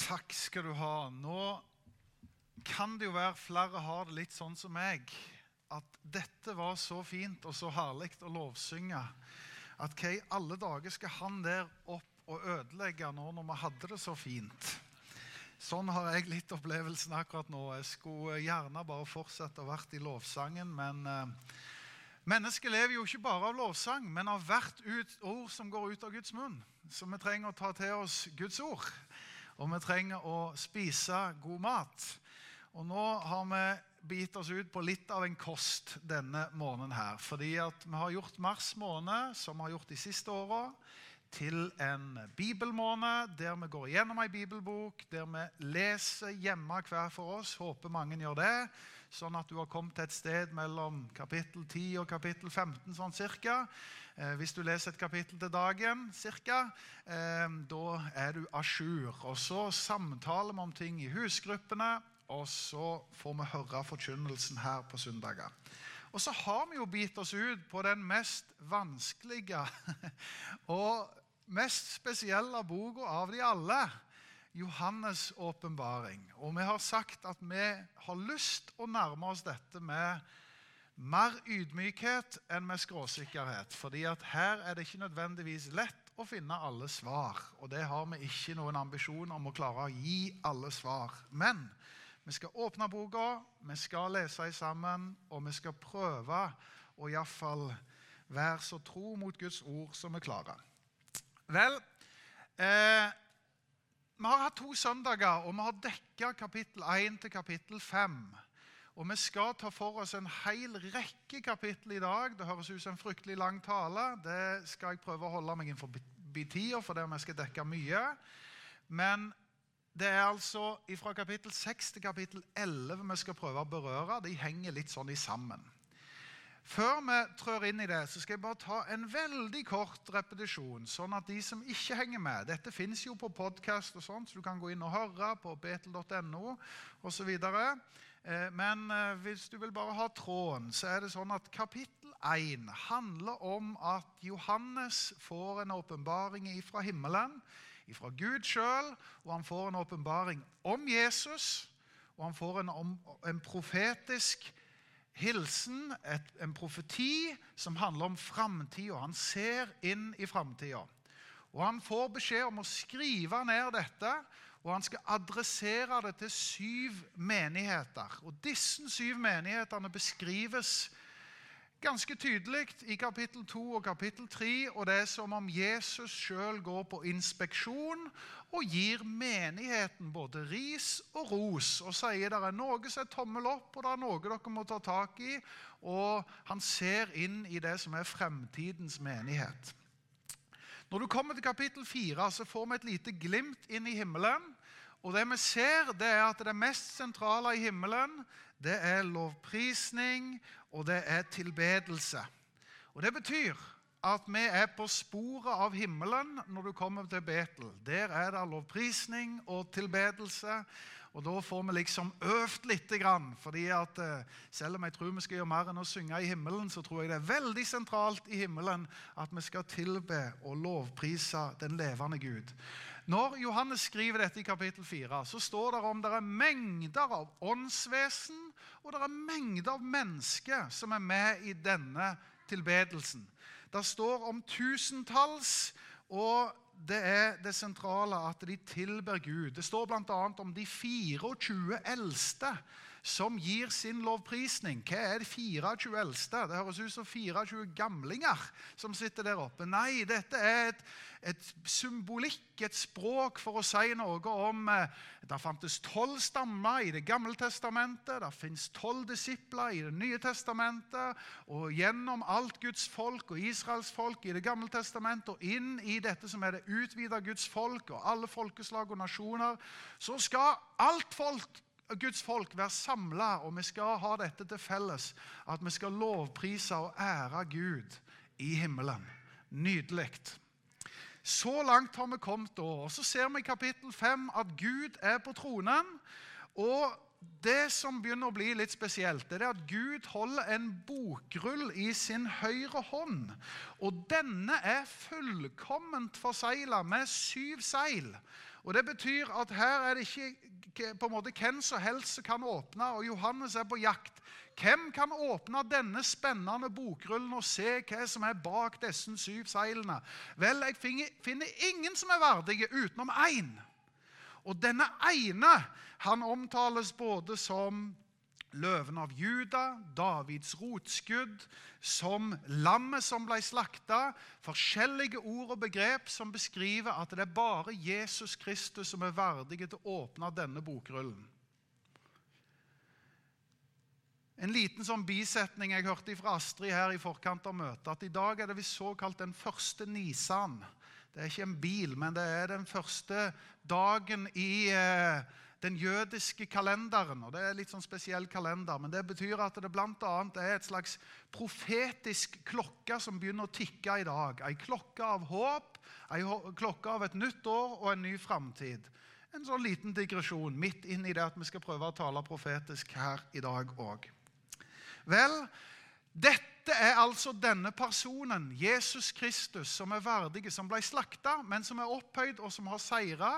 Takk skal du ha. Nå kan det jo være flere har det litt sånn som meg. At dette var så fint og så herlig å lovsynge. At hva i alle dager skal han der opp og ødelegge nå når vi hadde det så fint? Sånn har jeg litt opplevelsen akkurat nå. Jeg skulle gjerne bare fortsette å være i lovsangen, men eh, mennesket lever jo ikke bare av lovsang, men av hvert ord som går ut av Guds munn. Så vi trenger å ta til oss Guds ord. Og vi trenger å spise god mat. Og nå har vi begitt oss ut på litt av en kost denne måneden her. Fordi at vi har gjort mars måned, som vi har gjort de siste åra, til en bibelmåned der vi går gjennom ei bibelbok, der vi leser hjemme hver for oss. Håper mange gjør det. Sånn at du har kommet til et sted mellom kapittel 10 og kapittel 15 sånn cirka. Eh, hvis du leser et kapittel til dagen cirka, eh, da er du à jour. Og så samtaler vi om ting i husgruppene, og så får vi høre forkynnelsen her på søndager. Og så har vi jo bitt oss ut på den mest vanskelige og mest spesielle boka av de alle. Johannes' åpenbaring. Og vi har sagt at vi har lyst å nærme oss dette med mer ydmykhet enn med skråsikkerhet. fordi her er det ikke nødvendigvis lett å finne alle svar. Og det har vi ikke noen ambisjon om å klare å gi alle svar. Men vi skal åpne boka, vi skal lese sammen, og vi skal prøve å iallfall være så tro mot Guds ord som vi klarer. Vel, eh, vi har hatt to søndager, og vi har dekka kapittel 1 til kapittel 5. Og Vi skal ta for oss en hel rekke kapittel i dag. Det høres ut som en fryktelig lang tale. Det skal jeg prøve å holde meg innenfor tida, for det vi skal dekke mye. Men det er altså fra kapittel 6 til kapittel 11 vi skal prøve å berøre. De henger litt sånn i sammen. Før vi trør inn i det, så skal jeg bare ta en veldig kort repetisjon. Sånn at de som ikke henger med Dette fins jo på podkast, så du kan gå inn og høre på betel.no osv. Eh, men eh, hvis du vil bare ha tråden, så er det sånn at kapittel 1 handler om at Johannes får en åpenbaring fra himmelen, fra Gud sjøl, og han får en åpenbaring om Jesus. Og han får en, en profetisk hilsen, et, en profeti, som handler om framtida. Han ser inn i framtida. Og han får beskjed om å skrive ned dette, og han skal adressere det til syv menigheter. Og Disse syv menighetene beskrives ganske tydelig i kapittel 2 og kapittel 3. Og det er som om Jesus sjøl går på inspeksjon og gir menigheten både ris og ros. Og sier det er noe som er tommel opp, og det er noe dere må ta tak i. Og han ser inn i det som er fremtidens menighet. Når du kommer til kapittel 4, så får vi et lite glimt inn i himmelen. Og det vi ser, det er at det mest sentrale i himmelen det er lovprisning, og det er tilbedelse. Og Det betyr at vi er på sporet av himmelen når du kommer til Betel. Der er det lovprisning og tilbedelse. Og da får vi liksom øvd lite grann. fordi at eh, selv om jeg tror vi skal gjøre mer enn å synge i himmelen, så tror jeg det er veldig sentralt i himmelen at vi skal tilbe og lovprise den levende Gud. Når Johannes skriver dette i kapittel 4, så står det om det er mengder av åndsvesen og det er mengder av mennesker som er med i denne tilbedelsen. Det står om tusentalls, og det er det sentrale at de tilber Gud. Det står bl.a. om de 24 eldste som gir sin lovprisning. Hva er de 24 eldste? Det høres ut som 24 gamlinger som sitter der oppe. Nei, dette er et, et symbolikk, et språk, for å si noe om eh, Det fantes tolv stammer i Det gamle testamentet. Det fins tolv disipler i Det nye testamentet. Og gjennom alt Guds folk og Israels folk i Det gamle testamentet og inn i dette som er det utvida Guds folk og alle folkeslag og nasjoner, så skal alt folk Guds folk være samla, og vi skal ha dette til felles. At vi skal lovprise og ære Gud i himmelen. Nydelig. Så langt har vi kommet da. Og Så ser vi i kapittel 5 at Gud er på tronen. Og det som begynner å bli litt spesielt, det er at Gud holder en bokrull i sin høyre hånd. Og denne er fullkomment forsegla med syv seil. Og Det betyr at her er det ikke på en måte hvem som helst som kan åpne. og Johannes er på jakt. Hvem kan åpne denne spennende bokrullen og se hva som er bak disse syv seilene? Vel, jeg finner ingen som er verdige utenom én. Og denne ene han omtales både som løven av Juda, Davids rotskudd, som lammet som ble slakta. Forskjellige ord og begrep som beskriver at det er bare Jesus Kristus som er verdig til å åpne denne bokrullen. En liten sånn bisetning jeg hørte fra Astrid her i forkant av møtet, at i dag er det visst såkalt den første Nisan. Det er ikke en bil, men det er den første dagen i eh, den jødiske kalenderen. og Det er litt sånn spesiell kalender, men det betyr at det bl.a. er et slags profetisk klokke som begynner å tikke i dag. Ei klokke av håp, ei klokke av et nytt år og en ny framtid. En sånn liten digresjon midt inn i det at vi skal prøve å tale profetisk her i dag òg. Vel, dette er altså denne personen, Jesus Kristus, som er verdige, som ble slakta, men som er opphøyd og som har seira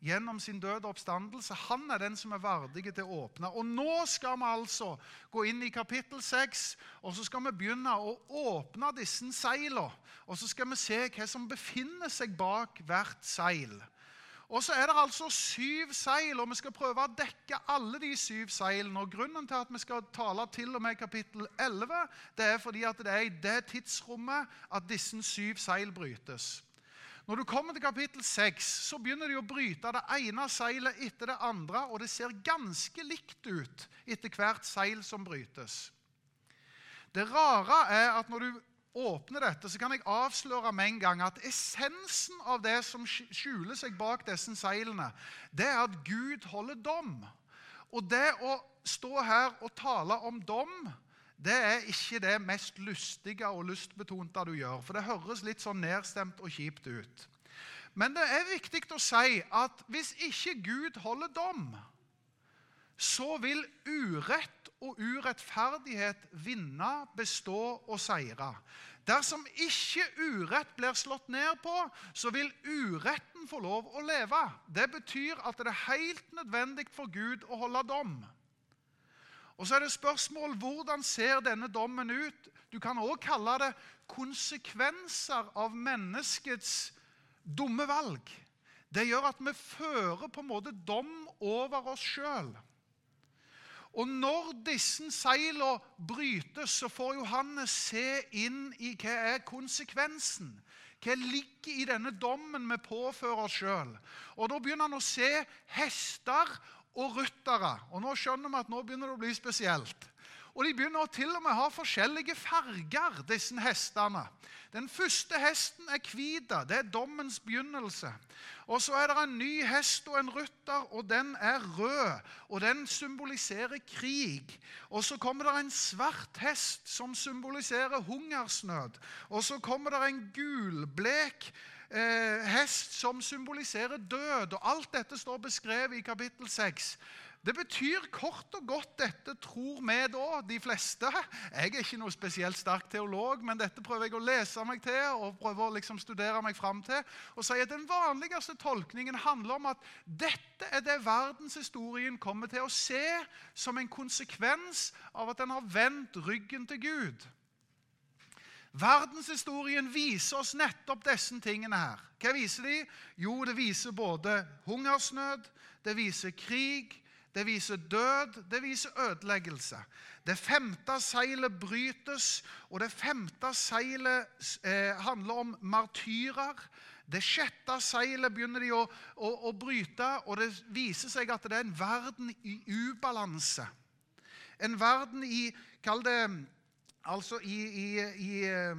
gjennom sin døde oppstandelse. Han er den som er verdig til å åpne. Og nå skal vi altså gå inn i kapittel 6, og så skal vi begynne å åpne disse seilene. Og så skal vi se hva som befinner seg bak hvert seil. Og så er det altså syv seil, og vi skal prøve å dekke alle de syv seilene. Og Grunnen til at vi skal tale til og med kapittel 11, det er fordi at det er i det tidsrommet at disse syv seil brytes. Når du kommer til kapittel 6, så begynner de å bryte det ene seilet etter det andre, og det ser ganske likt ut etter hvert seil som brytes. Det rare er at når du åpner dette, så kan jeg avsløre med en gang at essensen av det som skjuler seg bak disse seilene, det er at Gud holder dom. Og det å stå her og tale om dom det er ikke det mest lystige og lystbetonte du gjør. For det høres litt sånn nedstemt og kjipt ut. Men det er viktig å si at hvis ikke Gud holder dom, så vil urett og urettferdighet vinne, bestå og seire. Dersom ikke urett blir slått ned på, så vil uretten få lov å leve. Det betyr at det er helt nødvendig for Gud å holde dom. Og så er det spørsmål hvordan ser denne dommen ut? Du kan også kalle det konsekvenser av menneskets dumme valg. Det gjør at vi fører på en måte dom over oss sjøl. Og når disse seilene brytes, så får Johannes se inn i hva er konsekvensen. Hva ligger i denne dommen vi påfører oss sjøl? Da begynner han å se hester og ryttere. Og nå skjønner vi at nå begynner det å bli spesielt. Og de begynner til og med å ha forskjellige farger, disse hestene. Den første hesten er hvit. Det er dommens begynnelse. Og Så er det en ny hest og en rytter, og den er rød. Og den symboliserer krig. Og Så kommer det en svart hest som symboliserer hungersnød. Og så kommer det en gulblek eh, hest som symboliserer død. og Alt dette står beskrevet i kapittel 6. Det betyr kort og godt dette tror vi da, de fleste. Jeg er ikke noe spesielt sterk teolog, men dette prøver jeg å lese meg til og prøver å liksom studere meg fram til. Og sier at Den vanligste tolkningen handler om at dette er det verdenshistorien kommer til å se som en konsekvens av at den har vendt ryggen til Gud. Verdenshistorien viser oss nettopp disse tingene her. Hva viser de? Jo, det viser både hungersnød, det viser krig, det viser død, det viser ødeleggelse. Det femte seilet brytes, og det femte seilet eh, handler om martyrer. Det sjette seilet begynner de å, å, å bryte, og det viser seg at det er en verden i ubalanse. En verden i Kall det Altså i, i, i eh,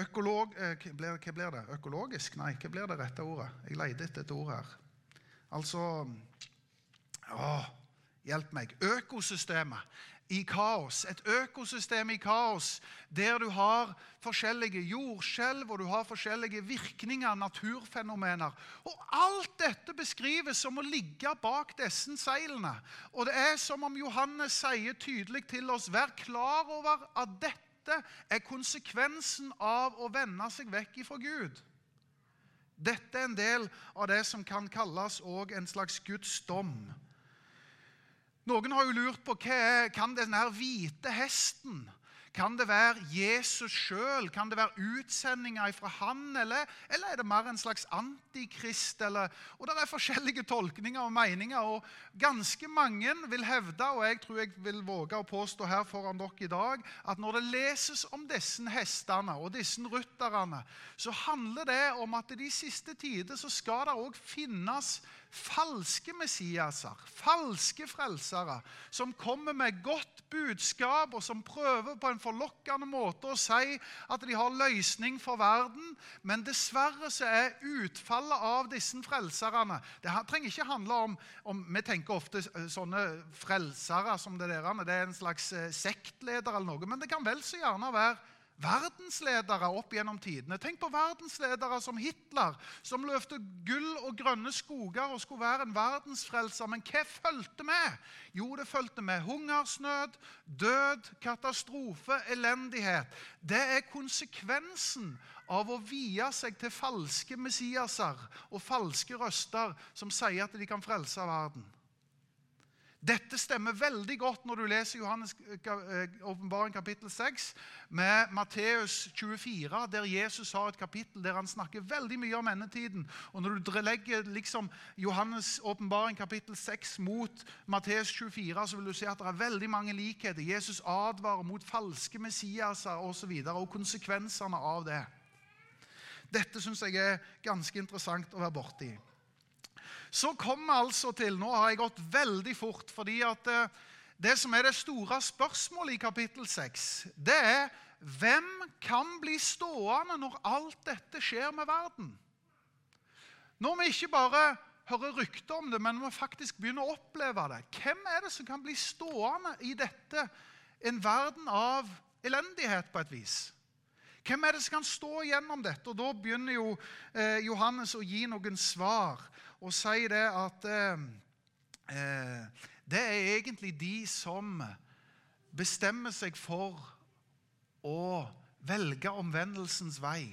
økolog... Eh, hva blir det? Økologisk? Nei, hva blir det rette ordet? Jeg leter etter et ord her. Altså Å, hjelp meg. Økosystemet i kaos. Et økosystem i kaos der du har forskjellige jordskjelv og du har forskjellige virkninger, naturfenomener. Og Alt dette beskrives som å ligge bak disse seilene. Og det er som om Johannes sier tydelig til oss vær klar over at dette er konsekvensen av å vende seg vekk ifra Gud. Dette er en del av det som kan kalles en slags Guds dom. Noen har jo lurt på hva er, kan denne hvite hesten kan det være Jesus sjøl? Kan det være utsendinger fra han? Eller, eller, er det mer en slags antikrist? Eller, og Det er forskjellige tolkninger og meninger. og Ganske mange vil hevde, og jeg tror jeg vil våge å påstå her foran dere i dag, at når det leses om disse hestene og disse rytterne, så handler det om at i de siste tider så skal det òg finnes falske Messiaser, falske frelsere, som kommer med godt budskap, og som prøver på en forlokkende måte å si at de har løsning for verden. Men dessverre så er utfallet av disse frelserne Det trenger ikke handle om, om Vi tenker ofte eh, sånne frelsere som det der, det er en slags eh, sektleder eller noe, men det kan vel så gjerne være verdensledere opp gjennom tidene. Tenk på verdensledere som Hitler, som løfte gull og grønne skoger og skulle være en verdensfrelser. Men hva fulgte med? Jo, det fulgte med hungersnød, død, katastrofe, elendighet. Det er konsekvensen av å vie seg til falske messiaser og falske røster som sier at de kan frelse verden. Dette stemmer veldig godt når du leser Johannes eh, åpenbaring kapittel 6 med Matteus 24, der Jesus har et kapittel der han snakker veldig mye om endetiden. Og Når du legger liksom Johannes åpenbaring kapittel 6 mot Matteus 24, så vil du se at det er veldig mange likheter. Jesus advarer mot falske messiaser osv. Og, så videre, og konsekvensene av det. Dette syns jeg er ganske interessant å være borti. Så kom vi altså til Nå har jeg gått veldig fort, fordi at eh, det som er det store spørsmålet i kapittel 6, det er hvem kan bli stående når alt dette skjer med verden? Når vi ikke bare hører rykter om det, men vi faktisk begynner å oppleve det. Hvem er det som kan bli stående i dette, en verden av elendighet på et vis? Hvem er det som kan stå gjennom dette? Og Da begynner jo eh, Johannes å gi noen svar og si det at eh, eh, det er egentlig de som bestemmer seg for å velge omvendelsens vei.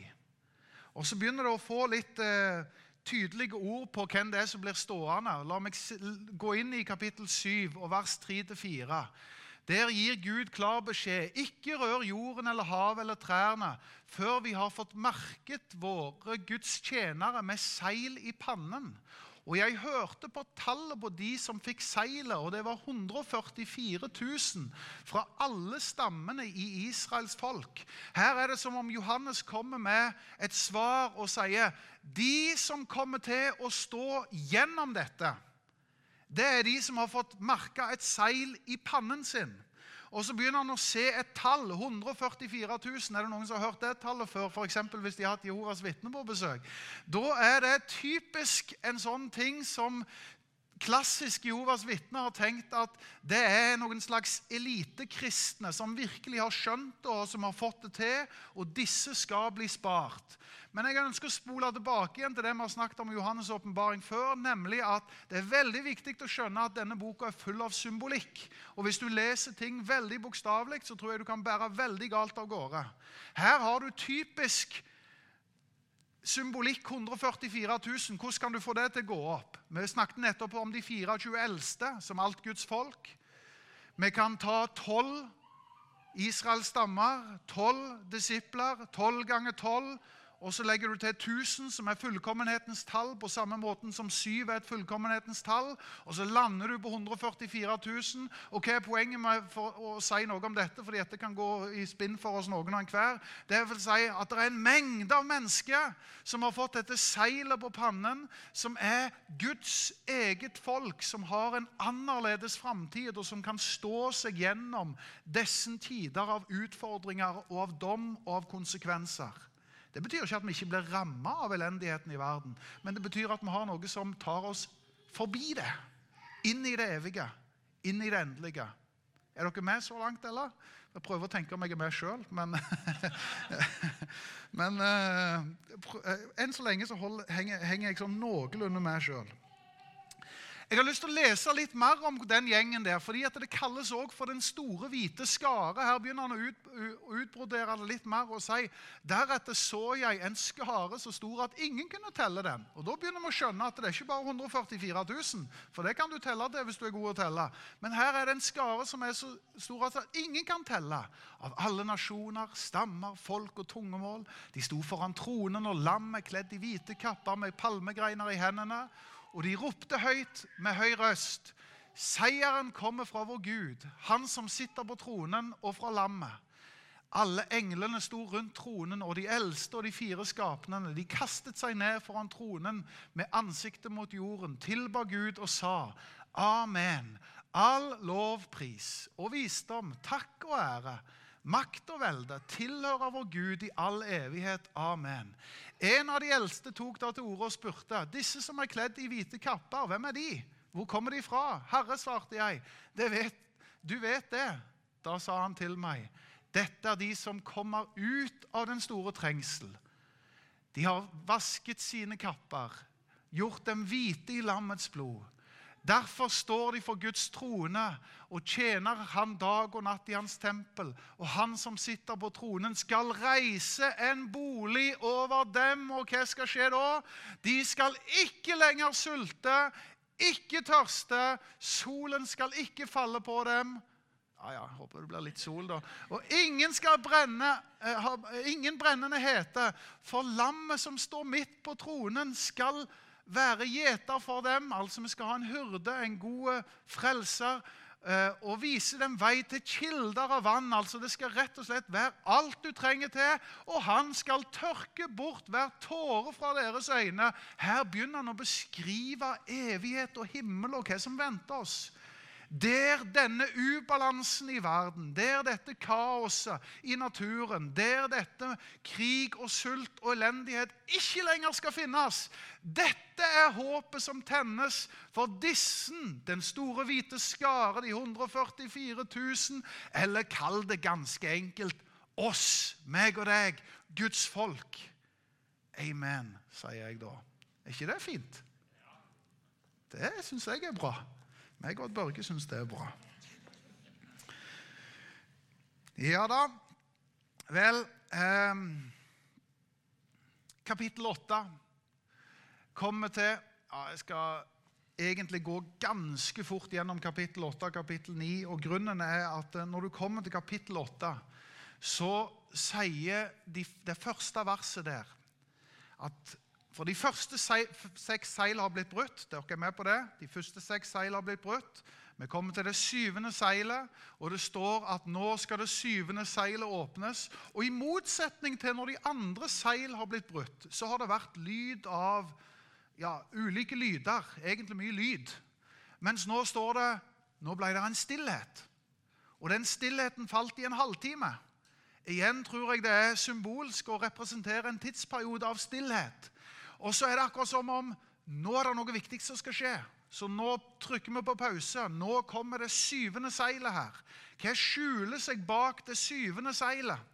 Og Så begynner det å få litt eh, tydelige ord på hvem det er som blir stående. La meg gå inn i kapittel 7 og vers 3-4. Der gir Gud klar beskjed. Ikke rør jorden eller havet eller trærne før vi har fått merket våre Guds tjenere med seil i pannen. Og jeg hørte på tallet på de som fikk seilet, og det var 144 000 fra alle stammene i Israels folk. Her er det som om Johannes kommer med et svar og sier de som kommer til å stå gjennom dette, det er de som har fått merka et seil i pannen sin. Og så begynner han å se et tall. 144 000. Er det noen som har hørt det tallet før? F.eks. hvis de har hatt Jehovas vitner på besøk. Da er det typisk en sånn ting som klassisk Jovas vitner har tenkt at det er noen slags elitekristne som virkelig har skjønt det, og som har fått det til, og disse skal bli spart. Men jeg ønsker å spole tilbake igjen til det vi har snakket om i Johannes' åpenbaring før, nemlig at det er veldig viktig å skjønne at denne boka er full av symbolikk. Og hvis du leser ting veldig bokstavelig, så tror jeg du kan bære veldig galt av gårde. Her har du typisk symbolikk 144 000. Hvordan kan du få det til å gå opp? Vi snakket nettopp om de 24 eldste, som alt Guds folk. Vi kan ta tolv Israels stammer, tolv disipler, tolv ganger tolv og så legger du til 1000, som er fullkommenhetens tall, på samme måten som 7 er et fullkommenhetens tall. Og så lander du på 144 000. Og hva er poenget med å si noe om dette? fordi dette kan gå i spinn for oss noen og enhver. Det vil si at det er en mengde av mennesker som har fått dette seilet på pannen, som er Guds eget folk, som har en annerledes framtid, og som kan stå seg gjennom disse tider av utfordringer og av dom og av konsekvenser. Det betyr ikke at vi ikke blir ramma av elendigheten i verden, men det betyr at vi har noe som tar oss forbi det. Inn i det evige. Inn i det endelige. Er dere med så langt, eller? Jeg prøver å tenke om jeg er med sjøl, men Men uh, enn så lenge så henger, jeg sånn noenlunde med sjøl. Jeg har lyst til å lese litt mer om den gjengen der, fordi det kalles også for den store, hvite skare. Her begynner han å, ut, utbrodere det litt mer og si deretter så jeg en skare så stor at ingen kunne telle den. Og Da begynner vi å skjønne at det er ikke bare 144 000, for det kan du telle til hvis du er god å telle. Men her er det en skare som er så stor at ingen kan telle. Av alle nasjoner, stammer, folk og tungemål. De sto foran tronen, og lammet kledd i hvite kapper med palmegreiner i hendene. Og de ropte høyt med høy røst. Seieren kommer fra vår Gud, han som sitter på tronen, og fra lammet. Alle englene sto rundt tronen, og de eldste og de fire skapnene. De kastet seg ned foran tronen med ansiktet mot jorden, tilba Gud og sa, Amen. All lovpris og visdom, takk og ære, makt og velde tilhører vår Gud i all evighet. Amen. En av de eldste tok da til orde og spurte, 'Disse som er kledd i hvite kapper, hvem er de? Hvor kommer de fra?' 'Herre', svarte jeg, vet, 'du vet det.' Da sa han til meg, 'Dette er de som kommer ut av den store trengsel.' De har vasket sine kapper, gjort dem hvite i lammets blod. Derfor står de for Guds trone og tjener Han dag og natt i Hans tempel. Og Han som sitter på tronen, skal reise en bolig over dem. Og hva skal skje da? De skal ikke lenger sulte, ikke tørste. Solen skal ikke falle på dem. Ja, ja, Håper det blir litt sol, da. Og ingen skal brenne, eh, ingen brennende hete, for lammet som står midt på tronen, skal være gjeter for dem. Altså vi skal ha en hyrde, en god frelser, eh, og vise dem vei til kilder av vann. Altså Det skal rett og slett være alt du trenger til, og han skal tørke bort hver tåre fra deres øyne. Her begynner han å beskrive evighet og himmel og hva som venter oss. Der denne ubalansen i verden, der dette kaoset i naturen, der dette krig og sult og elendighet ikke lenger skal finnes. Dette er håpet som tennes for dissen, den store hvite skare, de 144 000, eller kall det ganske enkelt oss, meg og deg, Guds folk. Amen, sier jeg da. Er ikke det fint? Det syns jeg er bra. Jeg og Børge syns det er bra. Ja da. Vel eh, Kapittel 8 kommer til ja, Jeg skal egentlig gå ganske fort gjennom kapittel 8 og kapittel 9. og Grunnen er at eh, når du kommer til kapittel 8, så sier de, det første verset der at for de første seks seil har blitt brutt. Dere er med på det? De første seks seil har blitt brutt. Vi kommer til det syvende seilet, og det står at nå skal det syvende seilet åpnes. Og I motsetning til når de andre seil har blitt brutt, så har det vært lyd av ja, ulike lyder. Egentlig mye lyd. Mens nå står det nå ble det en stillhet. Og den stillheten falt i en halvtime. Igjen tror jeg det er symbolsk å representere en tidsperiode av stillhet. Og så er det akkurat som om nå er det noe viktig som skal skje. Så nå trykker vi på pause. Nå kommer det syvende seilet her. Hva skjuler seg bak det syvende seilet?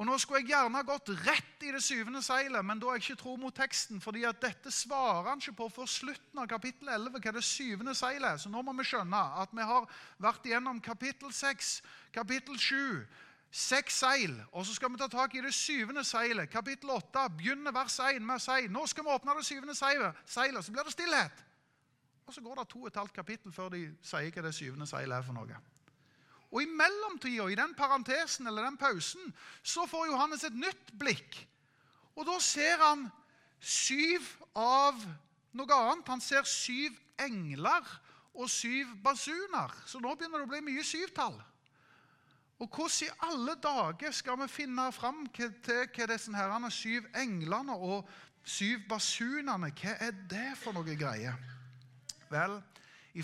Og Nå skulle jeg gjerne ha gått rett i det syvende seilet, men da har jeg ikke tro mot teksten. fordi at dette svarer han ikke på for slutten av kapittel 11, hva det syvende seilet er. Så nå må vi skjønne at vi har vært igjennom kapittel 6, kapittel 7, Seks seil, og så skal vi ta tak i det syvende seilet. Kapittel 8 begynner vers 1 med å si nå skal vi åpne det syvende seilet, så blir det stillhet. Og Så går det to og et halvt kapittel før de sier hva det syvende seilet er for noe. Og I mellomtida, i den parentesen eller den pausen, så får Johannes et nytt blikk. Og da ser han syv av noe annet. Han ser syv engler og syv basuner. Så nå begynner det å bli mye syvtall. Og hvordan i alle dager skal vi finne fram til hva disse herrene syv englene og syv basunene Hva er det for noe greie? Vel,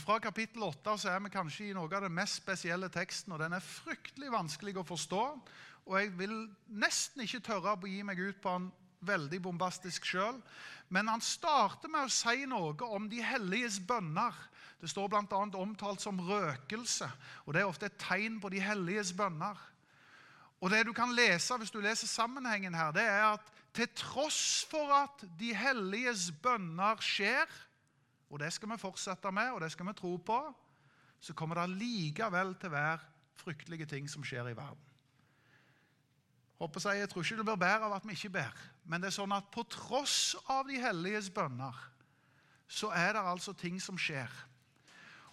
fra kapittel 8 så er vi kanskje i noe av den mest spesielle teksten, og den er fryktelig vanskelig å forstå. Og jeg vil nesten ikke tørre å gi meg ut på den veldig bombastisk sjøl. Men han starter med å si noe om de helliges bønner. Det står bl.a. omtalt som røkelse, og det er ofte et tegn på de helliges bønner. Og det du kan lese hvis du leser sammenhengen her, det er at til tross for at de helliges bønner skjer, og det skal vi fortsette med, og det skal vi tro på, så kommer det likevel til å være fryktelige ting som skjer i verden. Håper jeg, jeg tror ikke det blir bedre av at vi ikke ber, men det er sånn at på tross av de helliges bønner, så er det altså ting som skjer.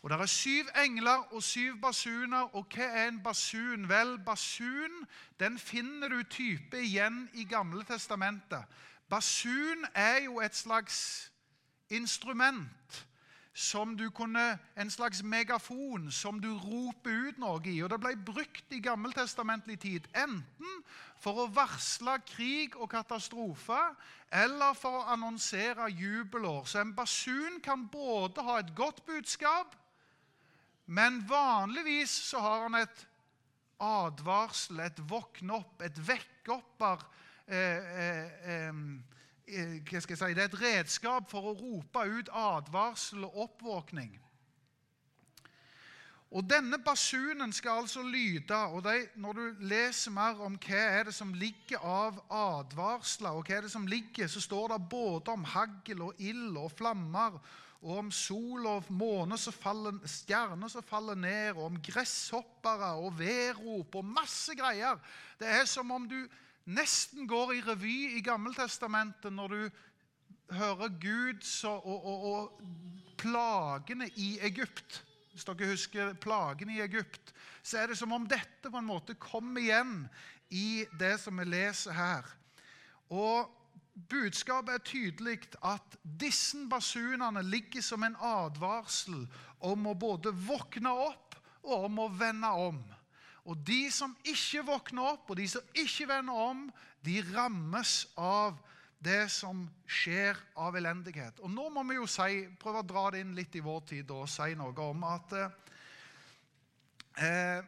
Og Det er syv engler og syv basuner. Og hva er en basun? Vel, basun den finner du type igjen i Gamle testamentet. Basun er jo et slags instrument som du kunne, en slags megafon som du roper ut noe i. Og Det ble brukt i gammeltestamentlig tid enten for å varsle krig og katastrofe eller for å annonsere jubelår. Så en basun kan både ha et godt budskap, men vanligvis så har han et advarsel, et våkne opp, et vekkopper. Eh, eh, eh, si, Det er et redskap for å rope ut advarsel og oppvåkning. Og Denne basunen skal altså lyde. og de, Når du leser mer om hva er det som ligger av advarsler, og hva er det som ligger, så står det både om hagl og ild og flammer, og om sol og måne som faller, stjerner som faller ned, og om gresshoppere og vedrop og masse greier. Det er som om du nesten går i revy i Gammeltestamentet når du hører Guds og, og, og, og, plagene i Egypt. Hvis dere husker plagene i Egypt, så er det som om dette på en måte kommer igjen i det som vi leser her. Og budskapet er tydelig at disse basunene ligger som en advarsel om å både våkne opp og om å vende om. Og de som ikke våkner opp, og de som ikke vender om, de rammes av det som skjer av elendighet. Og nå må vi jo si, prøve å dra det inn litt i vår tid og si noe om at eh,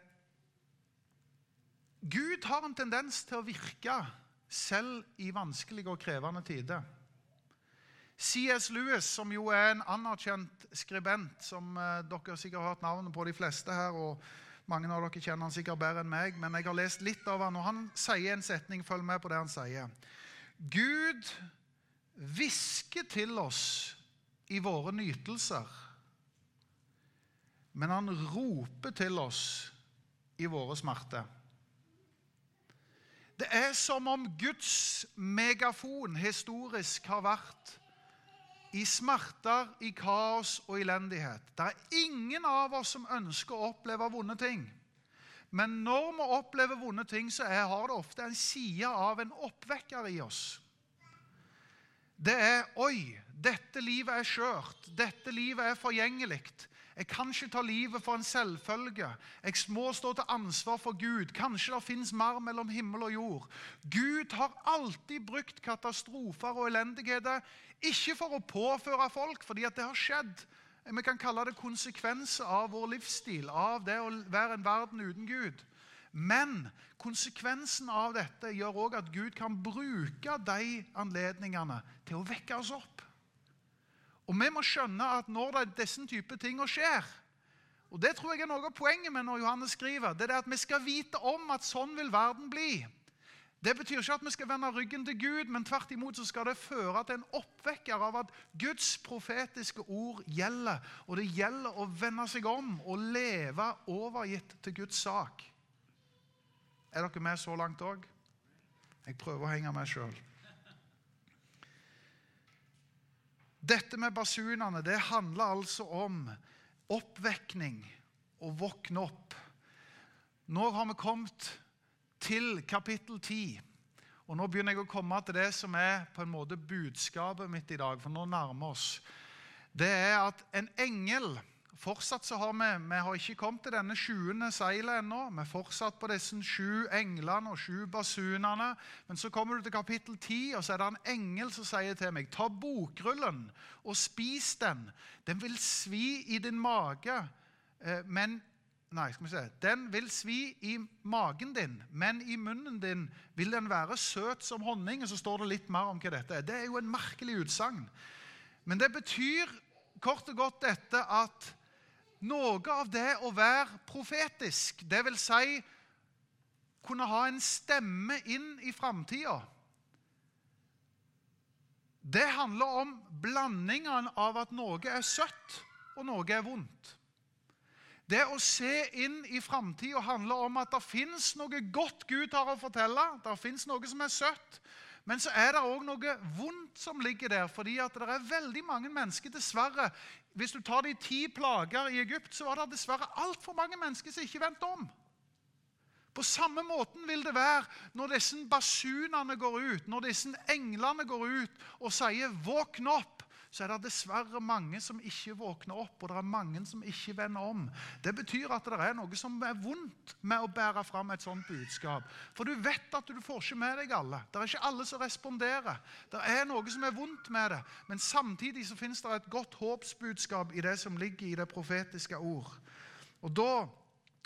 Gud har en tendens til å virke selv i vanskelige og krevende tider. C.S. Lewis, som jo er en anerkjent skribent, som eh, dere sikkert har hørt navnet på de fleste her, og mange av dere kjenner han sikkert bedre enn meg, men jeg har lest litt av han, og han sier en setning. Følg med på det han sier. Gud hvisker til oss i våre nytelser, men han roper til oss i våre smerter. Det er som om Guds megafon historisk har vært i smerter, i kaos og elendighet. Det er ingen av oss som ønsker å oppleve vonde ting. Men når vi opplever vonde ting, så er, har det ofte en side av en oppvekker i oss. Det er 'oi, dette livet er skjørt', 'dette livet er forgjengelig'. Jeg kan ikke ta livet for en selvfølge. Jeg må stå til ansvar for Gud. Kanskje det fins mer mellom himmel og jord. Gud har alltid brukt katastrofer og elendigheter ikke for å påføre folk, fordi det har skjedd. Vi kan kalle det konsekvenser av vår livsstil, av det å være en verden uten Gud. Men konsekvensen av dette gjør òg at Gud kan bruke de anledningene til å vekke oss opp. Og vi må skjønne at når det er disse typer ting skjer og Det tror jeg er noe av poenget med når Johannes skriver. det er at Vi skal vite om at sånn vil verden bli. Det betyr ikke at vi skal vende ryggen til Gud, men tvert imot så skal det føre til en oppvekker av at Guds profetiske ord gjelder. Og det gjelder å vende seg om og leve overgitt til Guds sak. Er dere med så langt òg? Jeg prøver å henge med sjøl. Dette med basunene det handler altså om oppvekning og våkne opp. Nå har vi kommet til kapittel 10. Og Nå begynner jeg å komme til det som er på en måte budskapet mitt i dag. for nå nærmer vi oss. Det er at en engel Fortsatt så har vi vi har ikke kommet til denne sjuende seilet ennå. Vi er fortsatt på disse sju englene og sju basunene. Men så kommer du til kapittel 10, og så er det en engel som sier til meg Ta bokrullen og spis den. Den vil svi i din mage, eh, men Nei, skal vi se. Den vil svi i magen din, men i munnen din vil den være søt som honning. Og så står det litt mer om hva dette er. Det er jo en merkelig utsagn. Men det betyr kort og godt dette at noe av det å være profetisk, dvs. Si, kunne ha en stemme inn i framtida det handler om blandingen av at noe er søtt, og noe er vondt. Det å se inn i framtida handler om at det fins noe godt Gud har å fortelle. Det fins noe som er søtt. Men så er det òg noe vondt som ligger der. fordi at det er veldig mange mennesker, dessverre Hvis du tar de ti plager i Egypt, så var det dessverre altfor mange mennesker som ikke vendte om. På samme måten vil det være når disse basunene går ut, når disse englene går ut og sier 'våkn opp' så er det dessverre mange som ikke våkner opp, og det er mange som ikke vender om. Det betyr at det er noe som er vondt med å bære fram et sånt budskap. For du vet at du får ikke med deg alle. Det er ikke alle som responderer. Det er noe som er vondt med det. Men samtidig så finnes det et godt håpsbudskap i det som ligger i det profetiske ord. Og da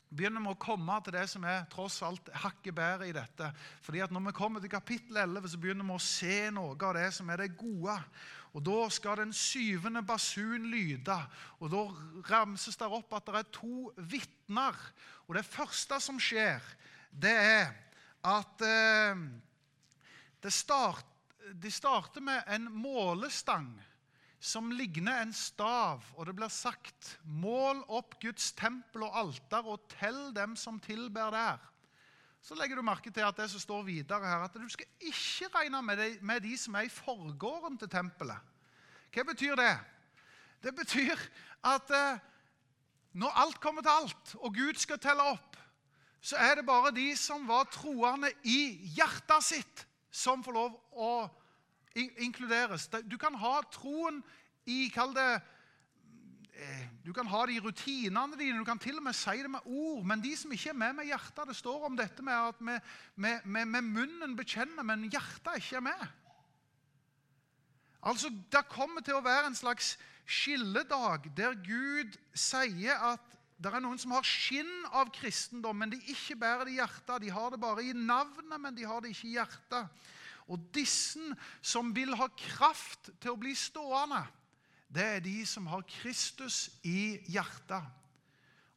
begynner vi å komme til det som er tross alt hakket bedre i dette. Fordi at Når vi kommer til kapittel 11, så begynner vi å se noe av det som er det gode. Og Da skal den syvende basun lyde. Og Da ramses det opp at det er to vitner. Og Det første som skjer, det er at eh, det start, de starter med en målestang som ligner en stav, og det blir sagt:" Mål opp Guds tempel og alter, og tell dem som tilber der. Så legger du merke til at det som står videre her, at du skal ikke regne med de, med de som er i forgården til tempelet. Hva betyr det? Det betyr at eh, når alt kommer til alt, og Gud skal telle opp, så er det bare de som var troende i hjertet sitt, som får lov å inkluderes. Du kan ha troen i Kall det Du kan ha det i rutinene dine, du kan til og med si det med ord. Men de som ikke er med med hjertet Det står om dette med at vi med, med, med munnen bekjenner, men hjertet ikke er med. Altså, Det kommer til å være en slags skilledag der Gud sier at det er noen som har skinn av kristendom, men de ikke bærer det i hjertet. De har det bare i navnet, men de har det ikke i hjertet. Og disse som vil ha kraft til å bli stående, det er de som har Kristus i hjertet.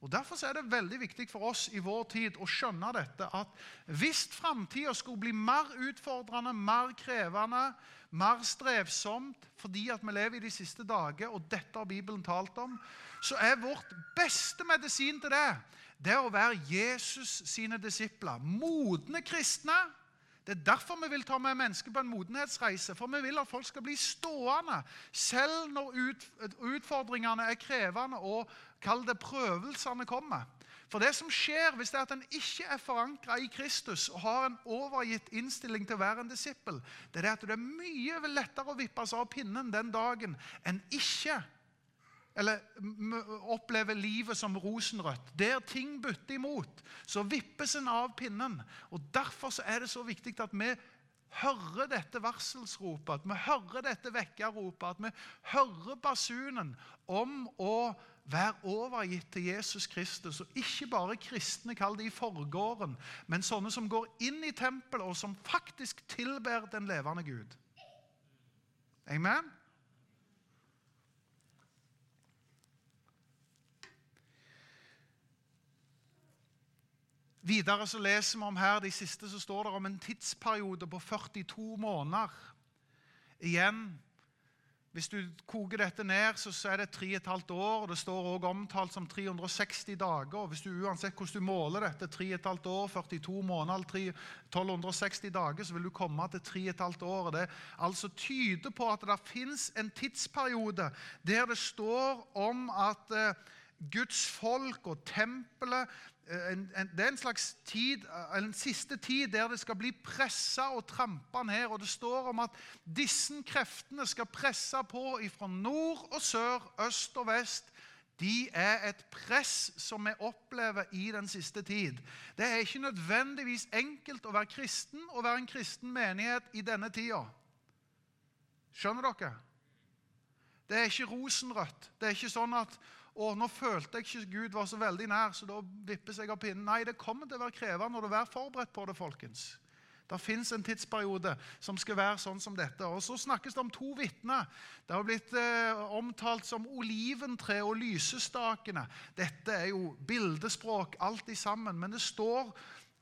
Og Derfor er det veldig viktig for oss i vår tid å skjønne dette, at hvis framtida skulle bli mer utfordrende, mer krevende, mer strevsomt fordi at vi lever i de siste dager, og dette har Bibelen talt om, så er vårt beste medisin til det det er å være Jesus sine disipler. Modne kristne det er derfor vi vil ta med mennesker på en modenhetsreise. For vi vil at folk skal bli stående, selv når utfordringene er krevende og kall det prøvelsene kommer. For det som skjer hvis det er at en ikke er forankra i Kristus og har en overgitt innstilling til å være en disippel, det er at det er mye lettere å vippes av pinnen den dagen enn ikke eller opplever livet som rosenrødt. Der ting butter imot, så vippes en av pinnen. Og Derfor er det så viktig at vi hører dette varselsropet, at vi hører dette vekkerropet, at vi hører basunen om å være overgitt til Jesus Kristus. Og ikke bare kristne, kall det i forgården, men sånne som går inn i tempelet, og som faktisk tilber den levende Gud. Amen? Videre så leser vi om her, de siste så står det om en tidsperiode på 42 måneder. Igjen, hvis du koker dette ned, så er det 3,5 år. Det står også omtalt som 360 dager. hvis du Uansett hvordan du måler dette, 3,5 år, 42 måneder, 1260 dager, så vil du komme til 3,5 år. Det altså tyder på at det fins en tidsperiode der det står om at eh, Guds folk og tempelet en, en, det er en slags tid, en siste tid der det skal bli pressa og trampa ned. og Det står om at disse kreftene skal presse på fra nord og sør, øst og vest. De er et press som vi opplever i den siste tid. Det er ikke nødvendigvis enkelt å være kristen og være en kristen menighet i denne tida. Skjønner dere? Det er ikke rosenrødt. Det er ikke sånn at og nå følte jeg ikke Gud var så veldig nær, så da vippes jeg av pinnen. Nei, det kommer til å være krevende og vær forberedt på det, folkens. Det fins en tidsperiode som skal være sånn som dette. Og Så snakkes det om to vitner. Det har blitt eh, omtalt som oliventre og lysestakene. Dette er jo bildespråk, alt i sammen. Men det står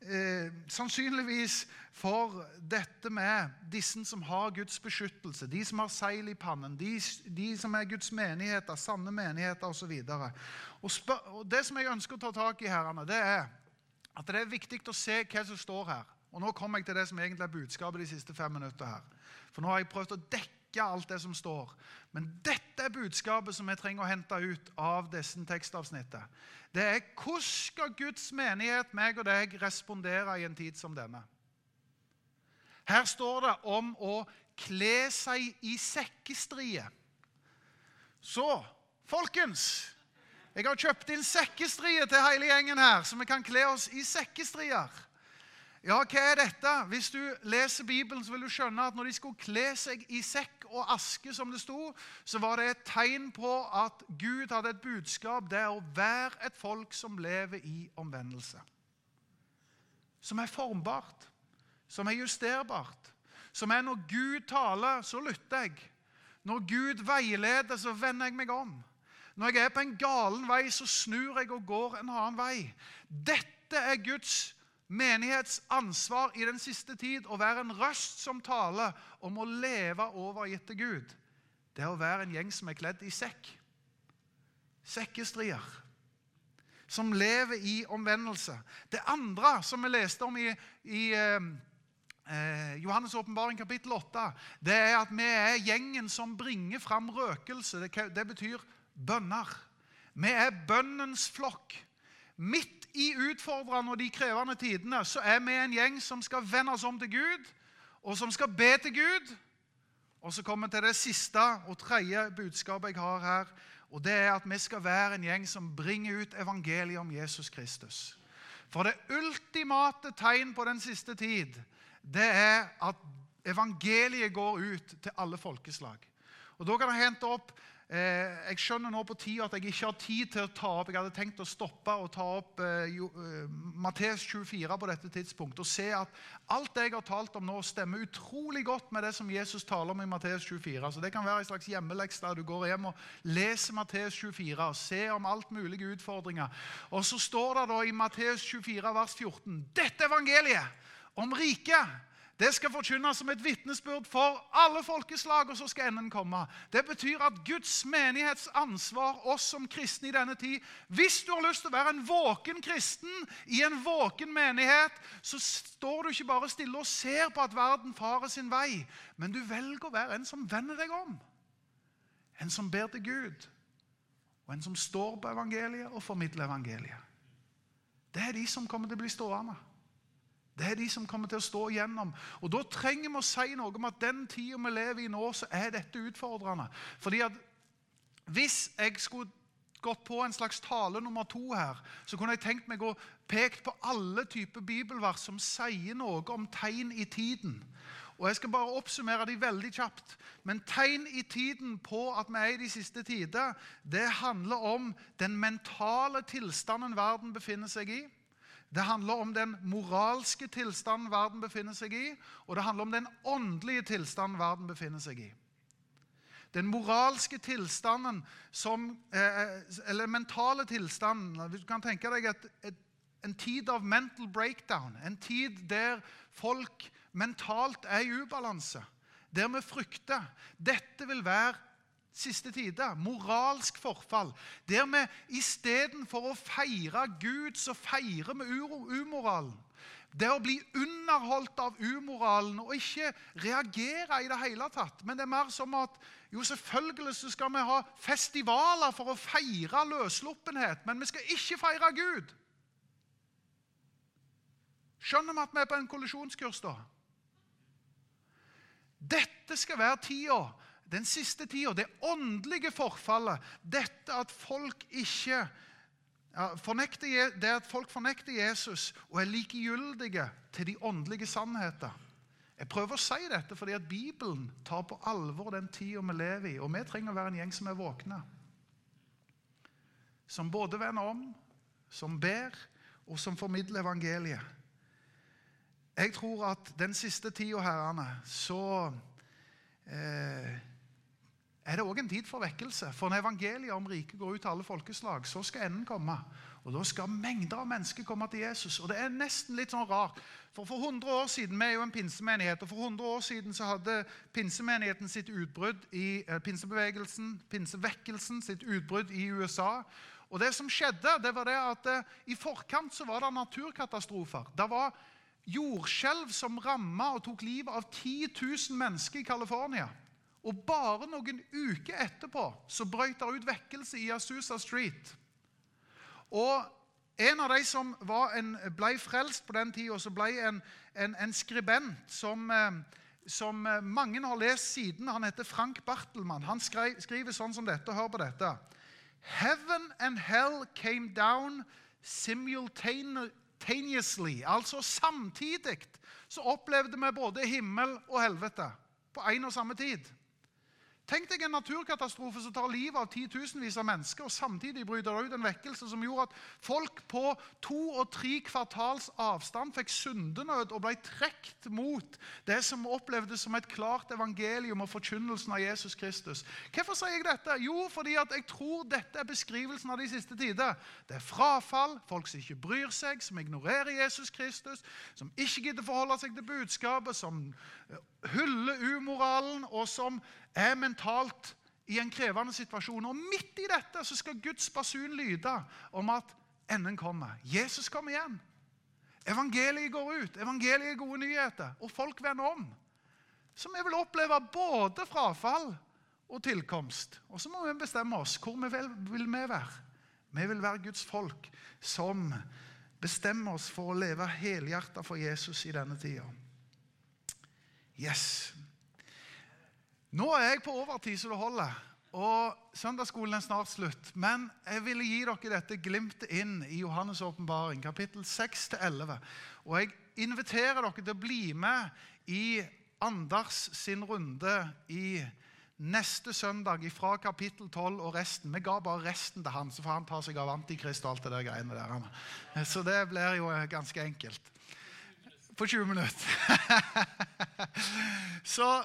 eh, sannsynligvis for dette med disse som har Guds beskyttelse, de som har seil i pannen, de, de som er Guds menigheter, sanne menigheter osv. Det som jeg ønsker å ta tak i, herrene, det er at det er viktig å se hva som står her. Og Nå kommer jeg til det som egentlig er budskapet de siste fem minutter her. For nå har jeg prøvd å dekke alt det som står. Men dette er budskapet som vi trenger å hente ut av disse tekstavsnittet. Det er hvordan skal Guds menighet, meg og deg, respondere i en tid som denne? Her står det om å kle seg i sekkestrie. Så, folkens Jeg har kjøpt inn sekkestrie til hele gjengen her, så vi kan kle oss i sekkestrier. Ja, hva er dette? Hvis du leser Bibelen, så vil du skjønne at når de skulle kle seg i sekk og aske, som det sto, så var det et tegn på at Gud hadde et budskap. Det er å være et folk som lever i omvendelse. Som er formbart, som er justerbart. Som er når Gud taler, så lytter jeg. Når Gud veileder, så vender jeg meg om. Når jeg er på en galen vei, så snur jeg og går en annen vei. Dette er Guds menighetsansvar i den siste tid å være en røst som taler om å leve overgitt til Gud. Det er å være en gjeng som er kledd i sekk. Sekkestrier. Som lever i omvendelse. Det andre som vi leste om i, i eh, eh Johannes' åpenbaring kapittel 8, det er at vi er gjengen som bringer fram røkelse. Det, det betyr bønner. Vi er bønnens flokk. Midt i utfordrende og de krevende tidene så er vi en gjeng som skal vende oss om til Gud, og som skal be til Gud. Og så kommer vi til det siste og tredje budskapet jeg har her. Og det er at vi skal være en gjeng som bringer ut evangeliet om Jesus Kristus. For det ultimate tegn på den siste tid, det er at evangeliet går ut til alle folkeslag. Og Da kan det hente opp jeg skjønner nå på tida at jeg ikke har tid til å ta opp Jeg hadde tenkt å stoppe og ta opp eh, eh Mattes 24 på dette tidspunktet og se at alt det jeg har talt om nå, stemmer utrolig godt med det som Jesus taler om i Mattes 24. Så Det kan være en slags hjemmeleks der du går hjem og leser Mattes 24 og ser om alt mulige utfordringer. Og så står det da i Mattes 24 vers 14 dette evangeliet om riket det skal forkynnes som et vitnesbyrd for alle folkeslag, og så skal enden komme. Det betyr at Guds menighets ansvar, oss som kristne i denne tid Hvis du har lyst til å være en våken kristen i en våken menighet, så står du ikke bare stille og ser på at verden farer sin vei, men du velger å være en som vender deg om. En som ber til Gud, og en som står på evangeliet og formidler evangeliet. Det er de som kommer til å bli stående. Det er de som kommer til å stå igjennom. Og Da trenger vi å si noe om at den tida vi lever i nå, så er dette utfordrende. Fordi at Hvis jeg skulle gått på en slags tale nummer to her, så kunne jeg tenkt meg å peke på alle typer bibelvers som sier noe om tegn i tiden. Og Jeg skal bare oppsummere de veldig kjapt. Men tegn i tiden på at vi er i de siste tider, det handler om den mentale tilstanden verden befinner seg i. Det handler om den moralske tilstanden verden befinner seg i, og det handler om den åndelige tilstanden verden befinner seg i. Den moralske tilstanden som eh, Eller mentale tilstanden Du kan tenke deg et, en tid av mental breakdown. En tid der folk mentalt er i ubalanse. Der vi frykter. Dette vil være siste tider. Moralsk forfall. Der vi istedenfor å feire Gud, så feirer vi umoralen. Det å bli underholdt av umoralen og ikke reagere i det hele tatt. Men det er mer som at jo, selvfølgelig skal vi ha festivaler for å feire løssluppenhet, men vi skal ikke feire Gud. Skjønner vi at vi er på en kollisjonskurs da? Dette skal være tida den siste tida, det åndelige forfallet, dette at folk ikke det at folk fornekter Jesus og er likegyldige til de åndelige sannheter. Jeg prøver å si dette fordi at Bibelen tar på alvor den tida vi lever i. Og vi trenger å være en gjeng som er våkne. Som både vender om, som ber, og som formidler evangeliet. Jeg tror at den siste tida, herrene, så eh, er det òg en tid for vekkelse. For når evangeliet om riket går ut til alle folkeslag, så skal enden komme. Og Da skal mengder av mennesker komme til Jesus. Og Det er nesten litt sånn rart. For for 100 år siden, Vi er jo en pinsemenighet, og for 100 år siden så hadde pinsemenigheten sitt utbrudd i eh, pinsebevegelsen, pinsevekkelsen sitt utbrudd i USA. Og det som skjedde, det var det at eh, i forkant så var det naturkatastrofer. Det var jordskjelv som ramma og tok livet av 10 000 mennesker i California. Og bare noen uker etterpå så brøt det ut vekkelse i Asusa Street. Og en av de som en, ble frelst på den tida, ble en, en, en skribent som, eh, som, mange har lest siden. Han heter Frank Bartelmann. Han skrev, skriver sånn som dette. Hør på dette. Heaven and hell came down simultaneously. Altså samtidig så opplevde vi både himmel og helvete på en og samme tid. Tenk deg en naturkatastrofe som tar livet av titusenvis av mennesker, og samtidig bryter det ut en vekkelse som gjorde at folk på to og tre kvartals avstand fikk syndenød og ble trukket mot det som opplevdes som et klart evangelium og forkynnelsen av Jesus Kristus. Hvorfor sier jeg dette? Jo, fordi jeg tror dette er beskrivelsen av de siste tider. Det er frafall, folk som ikke bryr seg, som ignorerer Jesus Kristus, som ikke gidder forholde seg til budskapet, som hyller umoralen, og som er mentalt i en krevende situasjon. Og midt i dette så skal Guds basun lyde om at enden kommer. Jesus kommer igjen. Evangeliet går ut. Evangeliet er gode nyheter. Og folk vender om. Så vi vil oppleve både frafall og tilkomst. Og så må vi bestemme oss hvor vi vil, vil vi være. Vi vil være Guds folk som bestemmer oss for å leve helhjertet for Jesus i denne tida. Yes. Nå er jeg på overtid så det holder, og søndagsskolen er snart slutt. Men jeg ville gi dere dette glimtet inn i Johannes' åpenbaring, kapittel 6-11. Og jeg inviterer dere til å bli med i Anders sin runde i neste søndag fra kapittel 12 og resten. Vi ga bare resten til han, så får han ta seg av Antikrist og alt det der greiene der. Så det blir jo ganske enkelt. På 20 minutter. så